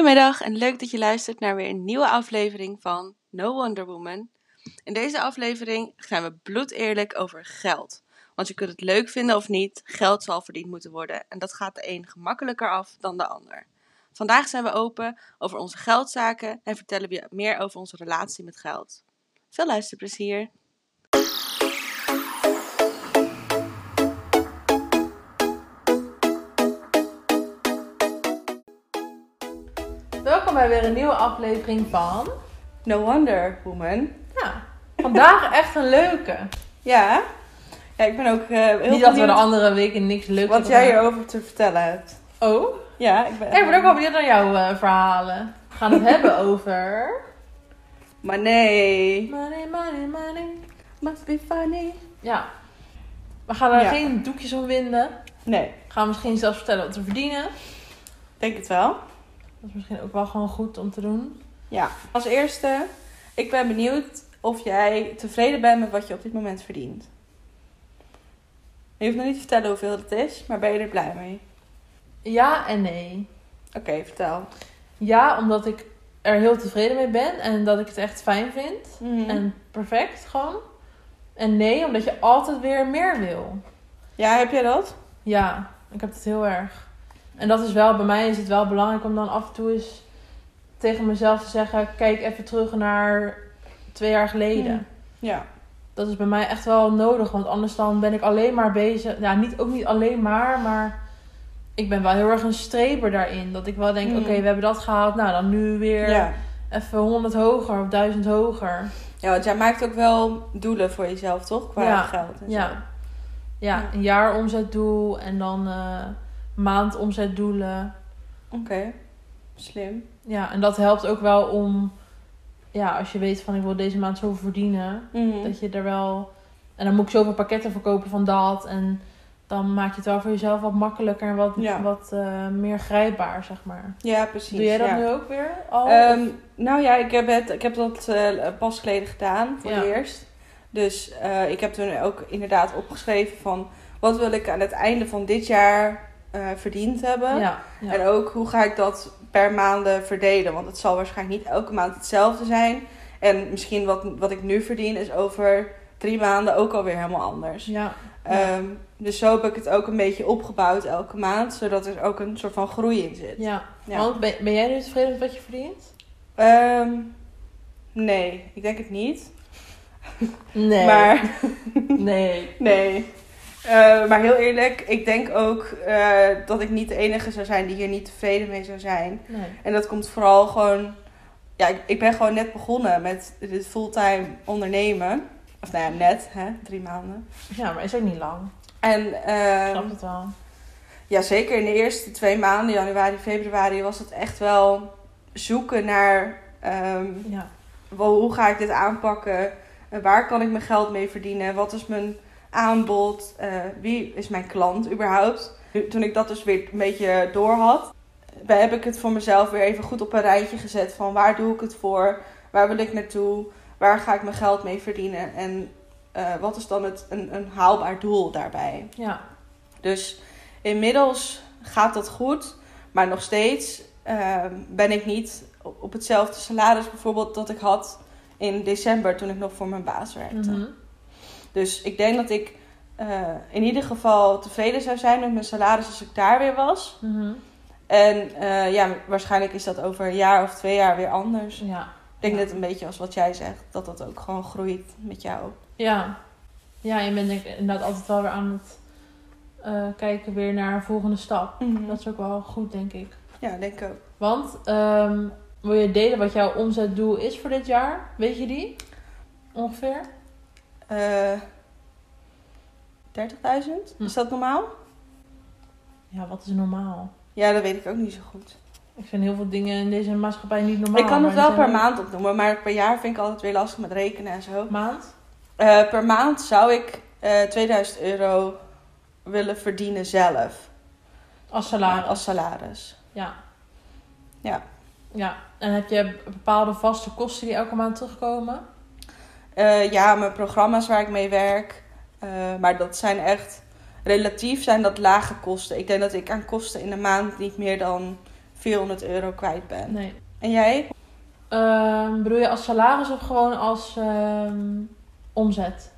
Goedemiddag en leuk dat je luistert naar weer een nieuwe aflevering van No Wonder Woman. In deze aflevering gaan we bloedeerlijk over geld. Want je kunt het leuk vinden of niet, geld zal verdiend moeten worden en dat gaat de een gemakkelijker af dan de ander. Vandaag zijn we open over onze geldzaken en vertellen we meer over onze relatie met geld. Veel luisterplezier! Welkom bij weer een nieuwe aflevering van. No Wonder Woman. Ja, vandaag echt een leuke. Ja, ja ik ben ook eh, heel Niet dat we de andere weken niks leuks wat jij hierover te vertellen hebt. Oh, Ja, ik ben, ik ben ook wel benieuwd naar jouw eh, verhalen. We gaan het hebben over. Maar nee, Money, money, money. must be funny. Ja. We gaan er Ja. geen doekjes om winden. Nee, We gaan misschien zelfs vertellen wat we verdienen. denk het wel. Dat is misschien ook wel gewoon goed om te doen. Ja, als eerste, ik ben benieuwd of jij tevreden bent met wat je op dit moment verdient. Je hoeft nog niet te vertellen hoeveel het is, maar ben je er blij mee? Ja en nee. Oké, vertel. Ja, omdat ik er heel tevreden mee ben en dat ik het echt fijn vind. Mhm. En perfect gewoon. En nee, omdat je altijd weer meer wil. Ja, heb jij dat? Ja, ik heb het heel erg. En dat is wel, bij mij is het wel belangrijk om dan af en toe eens tegen mezelf te zeggen: kijk even terug naar twee jaar geleden. Hmm. Ja. Dat is bij mij echt wel nodig, want anders dan ben ik alleen maar bezig. Ja, niet, ook niet alleen maar, maar ik ben wel heel erg een streber daarin. Dat ik wel denk: Mm. oké, we hebben dat gehaald, nou dan nu weer Ja. even 100 hoger of 1000 hoger. ja, want jij maakt ook wel doelen voor jezelf, toch? Qua Ja, geld en zo. Ja. ja, Ja. een jaaromzetdoel en dan eh maandomzetdoelen. Oké, slim. Ja, en dat helpt ook wel om, ja, als je weet van ik wil deze maand zoveel verdienen, Mhm. dat je er wel, en dan moet ik zoveel pakketten verkopen van dat. En dan maak je het wel voor jezelf wat makkelijker en wat, Ja. wat eh, meer grijpbaar, zeg maar. Ja, precies. Doe jij dat ja. nu ook weer al? Ehm, nou ja, ik heb, het, ik heb dat eh, pas geleden gedaan voor Ja. het eerst. Dus eh, ik heb toen ook inderdaad opgeschreven van wat wil ik aan het einde van dit jaar eh, verdiend hebben. ja, ja. En ook hoe ga ik dat per maanden verdelen. Want het zal waarschijnlijk niet elke maand hetzelfde zijn. En misschien wat, wat ik nu verdien is over drie maanden ook alweer helemaal anders. ja. Ehm, dus zo heb ik het ook een beetje opgebouwd elke maand. Zodat er ook een soort van groei in zit. ja. Want ben, ben jij nu tevreden met wat je verdient? Ehm, nee, ik denk het niet. Nee. Maar Nee. nee. Eh, maar heel eerlijk, ik denk ook eh, dat ik niet de enige zou zijn die hier niet tevreden mee zou zijn. Nee. En dat komt vooral gewoon. Ja, ik, ik ben gewoon net begonnen met dit fulltime ondernemen. Of nou ja, net, hè, drie maanden. Ja, maar is ook niet lang. En Ik ehm, snap het wel. ja, zeker in de eerste twee maanden, januari, februari, was het echt wel zoeken naar ehm, Ja. wel, hoe ga ik dit aanpakken? En waar kan ik mijn geld mee verdienen? Wat is mijn aanbod? Eh, wie is mijn klant überhaupt? Toen ik dat dus weer een beetje door had, heb ik het voor mezelf weer even goed op een rijtje gezet van waar doe ik het voor? Waar wil ik naartoe? Waar ga ik mijn geld mee verdienen? En eh, wat is dan het, een, een haalbaar doel daarbij? Ja. Dus inmiddels gaat dat goed, maar nog steeds ehm, ben ik niet op op hetzelfde salaris bijvoorbeeld dat ik had in december toen ik nog voor mijn baas werkte. Mhm. Dus ik denk dat ik eh, in ieder geval tevreden zou zijn met mijn salaris als ik daar weer was. Mhm. En eh, ja, waarschijnlijk is dat over een jaar of twee jaar weer anders. Ja. Ik denk Ja. net een beetje als wat jij zegt, dat dat ook gewoon groeit met jou. Ja. Ja, je bent inderdaad altijd wel weer aan het eh, kijken weer naar een volgende stap. Dat is ook wel goed, denk ik. Ja, denk ik ook. Want, ehm, wil je delen wat jouw omzetdoel is voor dit jaar? Weet je die? Ongeveer? Eh 30.000? Hm. Is dat normaal? Ja, wat is normaal? Ja, dat weet ik ook niet zo goed. Ik vind heel veel dingen in deze maatschappij niet normaal. ik kan het wel per maand opnoemen, maar per jaar vind ik altijd weer lastig met rekenen en zo. Maand? Eh, per maand zou ik eh 2000 euro willen verdienen zelf. Als salaris. Als salaris. Ja. Ja. Ja. En heb je bepaalde vaste kosten die elke maand terugkomen? Eh, ja, mijn programma's waar ik mee werk. eh, maar dat zijn echt relatief zijn dat lage kosten. Ik denk dat ik aan kosten in de maand niet meer dan 400 euro kwijt ben. Nee. En jij? Ehm, bedoel je als salaris of gewoon als ehm, omzet?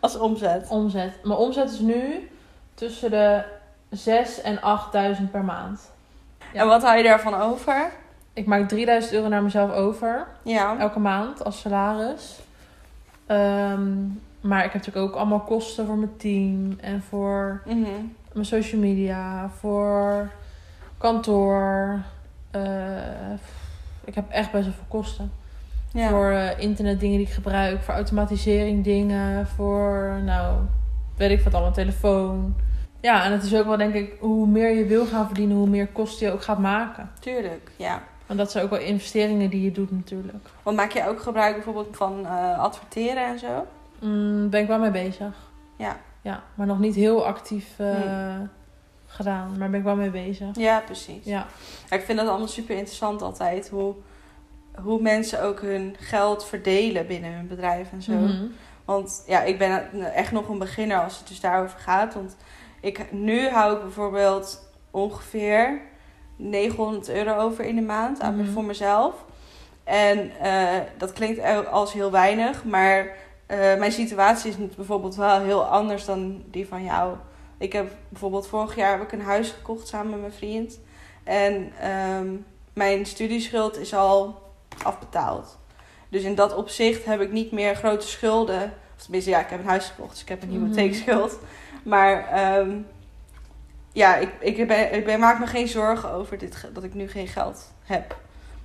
Als omzet. Omzet. Mijn omzet is nu tussen de 6 en 8000 per maand. Ja. En wat hou je daarvan over? Ik maak 3000 euro naar mezelf over. Ja. elke maand als salaris. Ehm, maar ik heb natuurlijk ook allemaal kosten voor mijn team en voor Mhm. mijn social media, voor kantoor. Eh, ik heb echt best wel veel kosten. Ja. Voor eh, internetdingen die ik gebruik, voor automatisering dingen, voor nou, weet ik wat allemaal, telefoon. Ja, en het is ook wel denk ik, hoe meer je wil gaan verdienen, hoe meer kosten je ook gaat maken. Tuurlijk, ja. Want dat zijn ook wel investeringen die je doet natuurlijk. Want maak je ook gebruik bijvoorbeeld van eh, adverteren en zo? Mm, ben ik wel mee bezig. Ja. Ja, maar nog niet heel actief eh, gedaan. Maar ben ik wel mee bezig. Ja, precies. Ja. Ja, Ik vind dat allemaal super interessant altijd. Hoe, hoe mensen ook hun geld verdelen binnen hun bedrijf en zo. Mhm. Want ja, ik ben echt nog een beginner als het dus daarover gaat. Want ik, nu hou ik bijvoorbeeld ongeveer 900 euro over in de maand aan, Mhm. voor mezelf. En eh, dat klinkt als heel weinig, maar eh, mijn situatie is bijvoorbeeld wel heel anders dan die van jou. Ik heb bijvoorbeeld vorig jaar heb ik een huis gekocht samen met mijn vriend. En ehm, mijn studieschuld is al afbetaald. Dus in dat opzicht heb ik niet meer grote schulden. Of tenminste, ja, ik heb een huis gekocht, dus ik heb een Mhm. hypotheekschuld. Maar ehm, ja, ik, ik, ben, ik ben, maak me geen zorgen over dit, dat ik nu geen geld heb.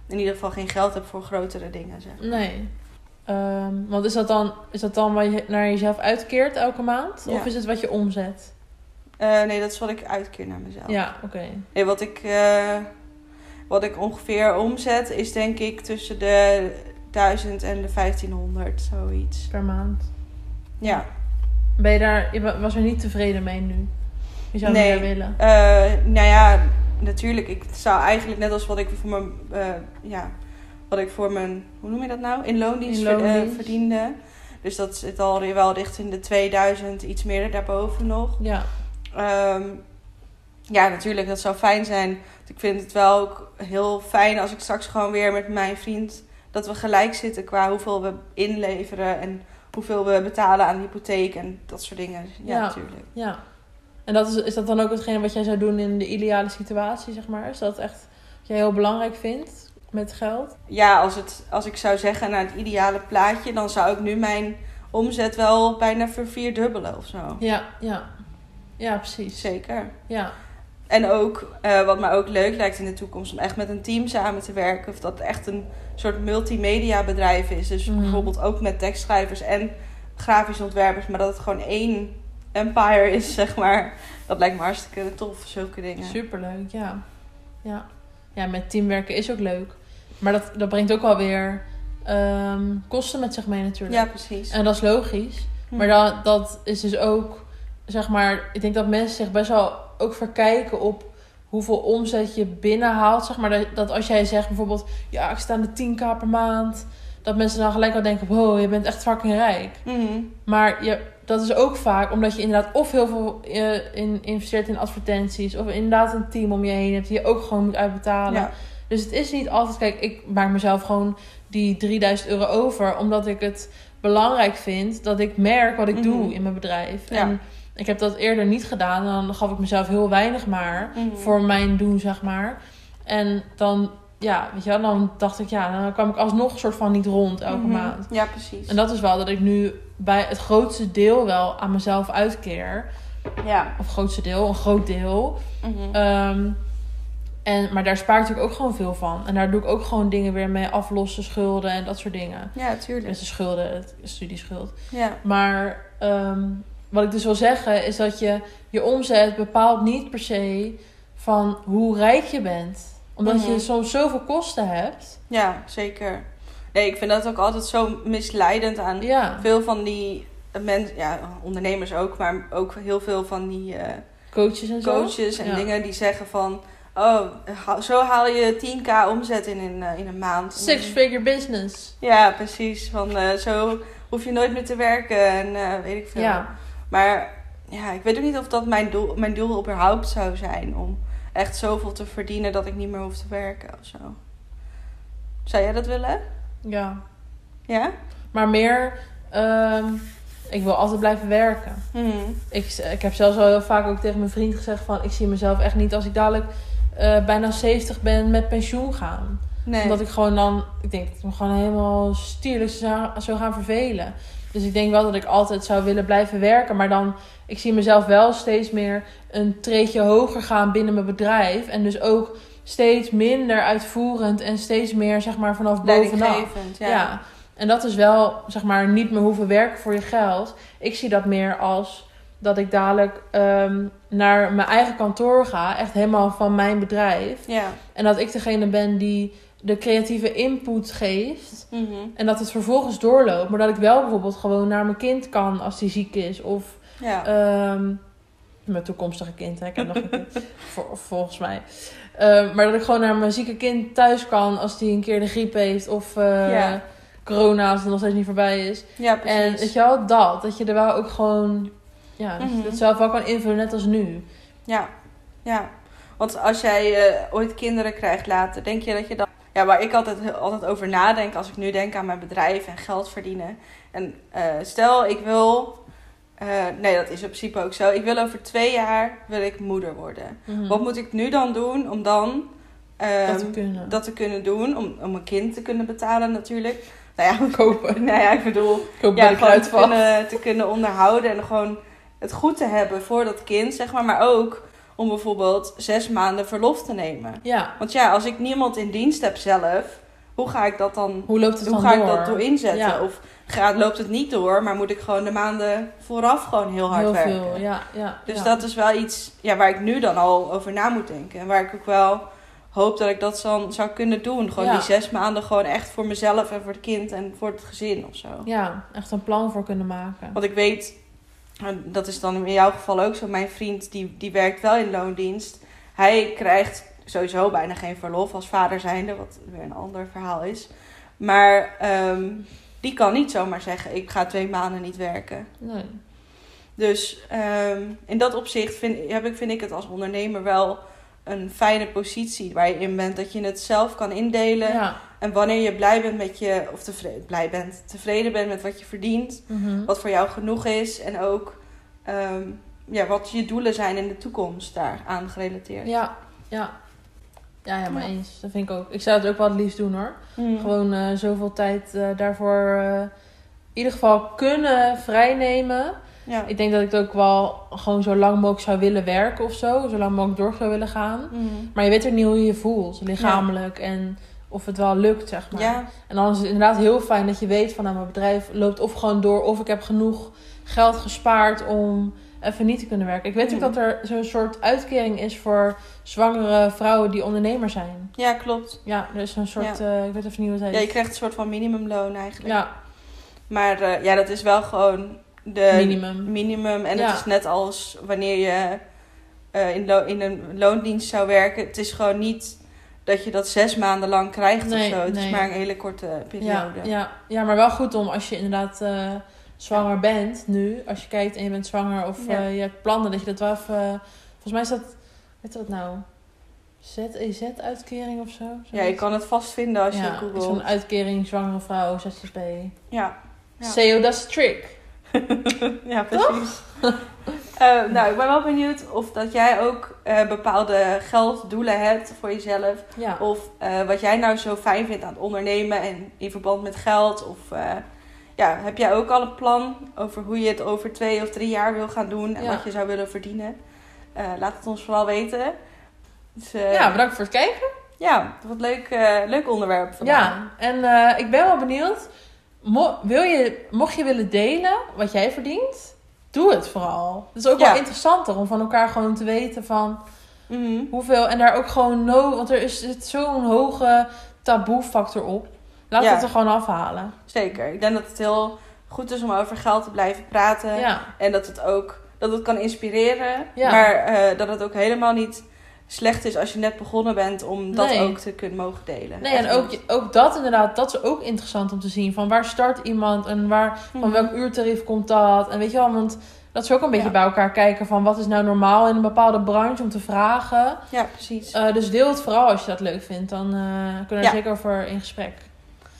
In ieder geval geen geld heb voor grotere dingen. Zeg. Nee. Ehm, want is dat, dan, is dat dan wat je naar jezelf uitkeert elke maand? Ja. Of is het wat je omzet? Eh, nee, dat is wat ik uitkeer naar mezelf. Ja, oké. Nee, wat ik, eh, wat ik ongeveer omzet is denk ik tussen de 1000 en de 1500, zoiets. Per maand. Ja. Ben je daar, je wa- was er niet tevreden mee nu? Je zou Nee. meer willen. Eh, nou ja, natuurlijk. Ik zou eigenlijk net als wat ik voor mijn, eh, ja, wat ik voor mijn, hoe noem je dat nou? In loondienst, In eh, verdiende. Dus dat zit al wel richting de 2000, iets meer daarboven nog. Ja. Ehm, ja, natuurlijk, dat zou fijn zijn. Want Ik vind het wel ook heel fijn als ik straks gewoon weer met mijn vriend... dat we gelijk zitten qua hoeveel we inleveren... en hoeveel we betalen aan de hypotheek en dat soort dingen. Ja, Ja. natuurlijk. Ja. En dat is, is dat dan ook hetgene wat jij zou doen in de ideale situatie, zeg maar? Is dat echt wat jij heel belangrijk vindt met geld? Ja, als, het, als ik zou zeggen naar het ideale plaatje... dan zou ik nu mijn omzet wel bijna vervierdubbelen of zo. Ja, ja. Ja, precies. Zeker. Ja. En ook, eh, wat mij ook leuk lijkt in de toekomst, om echt met een team samen te werken. Of dat het echt een soort multimedia bedrijf is. Dus Mhm. bijvoorbeeld ook met tekstschrijvers en grafische ontwerpers. Maar dat het gewoon één empire is, zeg maar. Dat lijkt me hartstikke tof, zulke dingen. Superleuk, ja. Ja. Ja, met teamwerken is ook leuk. Maar dat, dat brengt ook wel weer ehm, kosten met zich mee natuurlijk. Ja, precies. En dat is logisch. Hm. Maar dat, dat is dus ook, zeg maar, ik denk dat mensen zich best wel ook verkijken op hoeveel omzet je binnenhaalt. Zeg maar dat, dat als jij zegt bijvoorbeeld, ja, ik sta aan de 10k per maand. Dat mensen dan gelijk al denken, wow, je bent echt fucking rijk. Mhm. Maar je, dat is ook vaak omdat je inderdaad of heel veel eh, in, investeert in advertenties. Of inderdaad een team om je heen hebt die je ook gewoon moet uitbetalen. Ja. Dus het is niet altijd, kijk, ik maak mezelf gewoon die 3000 euro over. Omdat ik het belangrijk vind dat ik merk wat ik Mhm. doe in mijn bedrijf. Ja. En ik heb dat eerder niet gedaan. Dan gaf ik mezelf heel weinig maar Mhm. voor mijn doen, zeg maar. En dan, ja, weet je wel, dan dacht ik, ja, dan kwam ik alsnog een soort van niet rond elke Mhm. maand. Ja, precies. En dat is wel dat ik nu bij het grootste deel wel aan mezelf uitkeer. Ja. Of grootste deel, een groot deel. Ehm, en, maar daar spaar ik natuurlijk ook gewoon veel van. En daar doe ik ook gewoon dingen weer mee aflossen, schulden en dat soort dingen. ja, tuurlijk. Dus de schulden, het studieschuld. Ja. Maar ehm, wat ik dus wil zeggen is dat je je omzet bepaalt niet per se van hoe rijk je bent. Omdat Mhm. je soms zoveel kosten hebt. ja, zeker. Nee, ik vind dat ook altijd zo misleidend aan Ja, veel van die mensen, ja, ondernemers ook, maar ook heel veel van die eh, coaches en zo. coaches en Ja. dingen die zeggen van, oh, zo haal je 10k omzet in een, eh, in een maand. Six figure business. Ja, precies. Van eh, zo hoef je nooit meer te werken en eh, weet ik veel. Ja. Maar ja, ik weet ook niet of dat mijn doel, mijn doel überhaupt zou zijn om echt zoveel te verdienen dat ik niet meer hoef te werken of zo. Zou jij dat willen? Ja. Ja? Maar meer, ehm, ik wil altijd blijven werken. Mhm. Ik, ik heb zelfs al heel vaak ook tegen mijn vriend gezegd van... ik zie mezelf echt niet als ik dadelijk eh, bijna 70 ben met pensioen gaan. Nee. Omdat ik gewoon dan... Ik denk dat ik me gewoon helemaal stierlijk zou, zou gaan vervelen. Dus ik denk wel dat ik altijd zou willen blijven werken. Maar dan... Ik zie mezelf wel steeds meer een treedje hoger gaan binnen mijn bedrijf. En dus ook steeds minder uitvoerend. En steeds meer zeg maar vanaf bovenaf. Ja. En dat is wel, zeg maar, niet meer hoeven werken voor je geld. Ik zie dat meer als dat ik dadelijk ehm, naar mijn eigen kantoor ga. Echt helemaal van mijn bedrijf. Ja. En dat ik degene ben die de creatieve input geeft. Mhm. En dat het vervolgens doorloopt. Maar dat ik wel bijvoorbeeld gewoon naar mijn kind kan als die ziek is. Of Ja. Ehm, mijn toekomstige kind, hè? ik heb nog een kind, vol- volgens mij. Ehm, maar dat ik gewoon naar mijn zieke kind thuis kan als die een keer de griep heeft of eh, Ja. corona als het nog steeds niet voorbij is. ja, En weet je wel, dat. Dat je er wel ook gewoon, ja, dat je het zelf wel kan invullen, net als nu. Ja, ja. Want als jij eh, ooit kinderen krijgt later, denk je dat je dan... Ja, waar ik altijd, altijd over nadenk, als ik nu denk aan mijn bedrijf en geld verdienen. En eh, stel, ik wil... eh, nee, dat is in principe ook zo. Ik wil over twee jaar wil ik moeder worden. Mhm. Wat moet ik nu dan doen om dan... ehm, dat te kunnen. dat te kunnen doen? Om, om een kind te kunnen betalen natuurlijk. Nou ja, kopen. nou ja, ik bedoel... Ja, gewoon te val. kunnen, te kunnen onderhouden en gewoon het goed te hebben voor dat kind, zeg maar. Maar ook om bijvoorbeeld zes maanden verlof te nemen. Ja, Want ja, als ik niemand in dienst heb zelf, hoe ga ik dat dan, hoe loopt het hoe dan ga door? ik dat door inzetten? Ja. Of gaat, loopt het niet door, maar moet ik gewoon de maanden vooraf gewoon heel hard Heel werken? veel, ja. ja Dus ja. dat is wel iets ja, waar ik nu dan al over na moet denken. En waar ik ook wel hoop dat ik dat dan zou kunnen doen. Gewoon Ja. die zes maanden gewoon echt voor mezelf en voor het kind en voor het gezin of zo. Ja, echt een plan voor kunnen maken. Want ik weet, dat is dan in jouw geval ook zo. Mijn vriend die, die werkt wel in loondienst. Hij krijgt sowieso bijna geen verlof als vader zijnde, wat weer een ander verhaal is. Maar ehm, die kan niet zomaar zeggen, ik ga twee maanden niet werken. Nee. Dus ehm, in dat opzicht vind, heb ik, vind ik het als ondernemer wel een fijne positie waar je in bent. Dat je het zelf kan indelen. Ja. En wanneer je blij bent met je, of tevreden, blij bent, tevreden bent met wat je verdient, Mhm. wat voor jou genoeg is en ook ehm, ja, wat je doelen zijn in de toekomst daaraan gerelateerd. Ja, ja. Ja, ja, maar Ja. eens. Dat vind ik ook. Ik zou het ook wel het liefst doen hoor. Mm. Gewoon eh, zoveel tijd eh, daarvoor eh, in ieder geval kunnen vrijnemen. Ja. Ik denk dat ik het ook wel gewoon zo lang mogelijk zou willen werken of zo. Zo lang mogelijk door zou willen gaan. Mm. Maar je weet er niet hoe je je voelt, lichamelijk. En of het wel lukt, zeg maar. Ja, En dan is het inderdaad heel fijn dat je weet van nou, mijn bedrijf loopt of gewoon door. Of ik heb genoeg geld gespaard om even niet te kunnen werken. Ik weet ook Mhm. dat er zo'n soort uitkering is voor zwangere vrouwen die ondernemer zijn. ja, klopt. Ja, er is zo'n soort, eh, ik weet even niet hoe het Ja, heet. je krijgt een soort van minimumloon eigenlijk. Ja, Maar eh, ja, dat is wel gewoon de minimum. minimum. En Ja. het is net als wanneer je eh, in, lo- in een loondienst zou werken. Het is gewoon niet dat je dat zes maanden lang krijgt Nee, of zo. Het nee. is maar een hele korte periode. ja, ja, maar wel goed om als je inderdaad eh, zwanger bent nu. Als je kijkt en je bent zwanger of Ja. eh, je hebt plannen, dat je dat wel even... volgens mij is dat, weet je wat nou? ZEZ-uitkering of zo? Ja, je kan het vast vinden als je googelt. zo'n uitkering zwangere vrouw, ZZP. Ja. Ja. SEO, dat is trick. ja, precies. Eh, nou, ik ben wel benieuwd of dat jij ook eh, bepaalde gelddoelen hebt voor jezelf. Ja. Of eh, wat jij nou zo fijn vindt aan het ondernemen en in verband met geld. Of eh, ja, heb jij ook al een plan over hoe je het over twee of drie jaar wil gaan doen en Ja. wat je zou willen verdienen? Laat het ons vooral weten. Dus, ja, bedankt voor het kijken. ja, wat leuk, leuk onderwerp vandaag. Ja, en ik ben wel benieuwd. Mo- wil je, mocht je willen delen wat jij verdient, doe het vooral. Het is ook Ja. wel interessanter om van elkaar gewoon te weten van Mhm. hoeveel. En daar ook gewoon no, want er is zit zo'n hoge taboe-factor op. Laat Ja. het er gewoon afhalen. Zeker. Ik denk dat het heel goed is om over geld te blijven praten. Ja, En dat het ook dat het kan inspireren. Maar eh, dat het ook helemaal niet slecht is als je net begonnen bent om dat Nee. ook te kunnen mogen delen. nee, en ook, ook dat inderdaad, dat is ook interessant om te zien. Van waar start iemand en waar, van Mhm. welk uurtarief komt dat? En weet je wel, want Dat ze ook een beetje Ja. bij elkaar kijken van wat is nou normaal in een bepaalde branche om te vragen. Ja, precies. Eh, dus deel het vooral als je dat leuk vindt. Dan eh, kunnen we er Ja. zeker over in gesprek.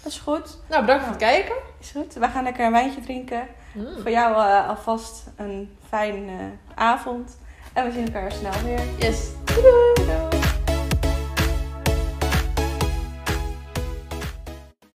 dat is goed. Nou, bedankt voor het kijken. Is goed. We gaan lekker een wijntje drinken. Mm. Voor jou eh, alvast een fijne avond. En we zien elkaar snel weer. Yes. Doei! doei.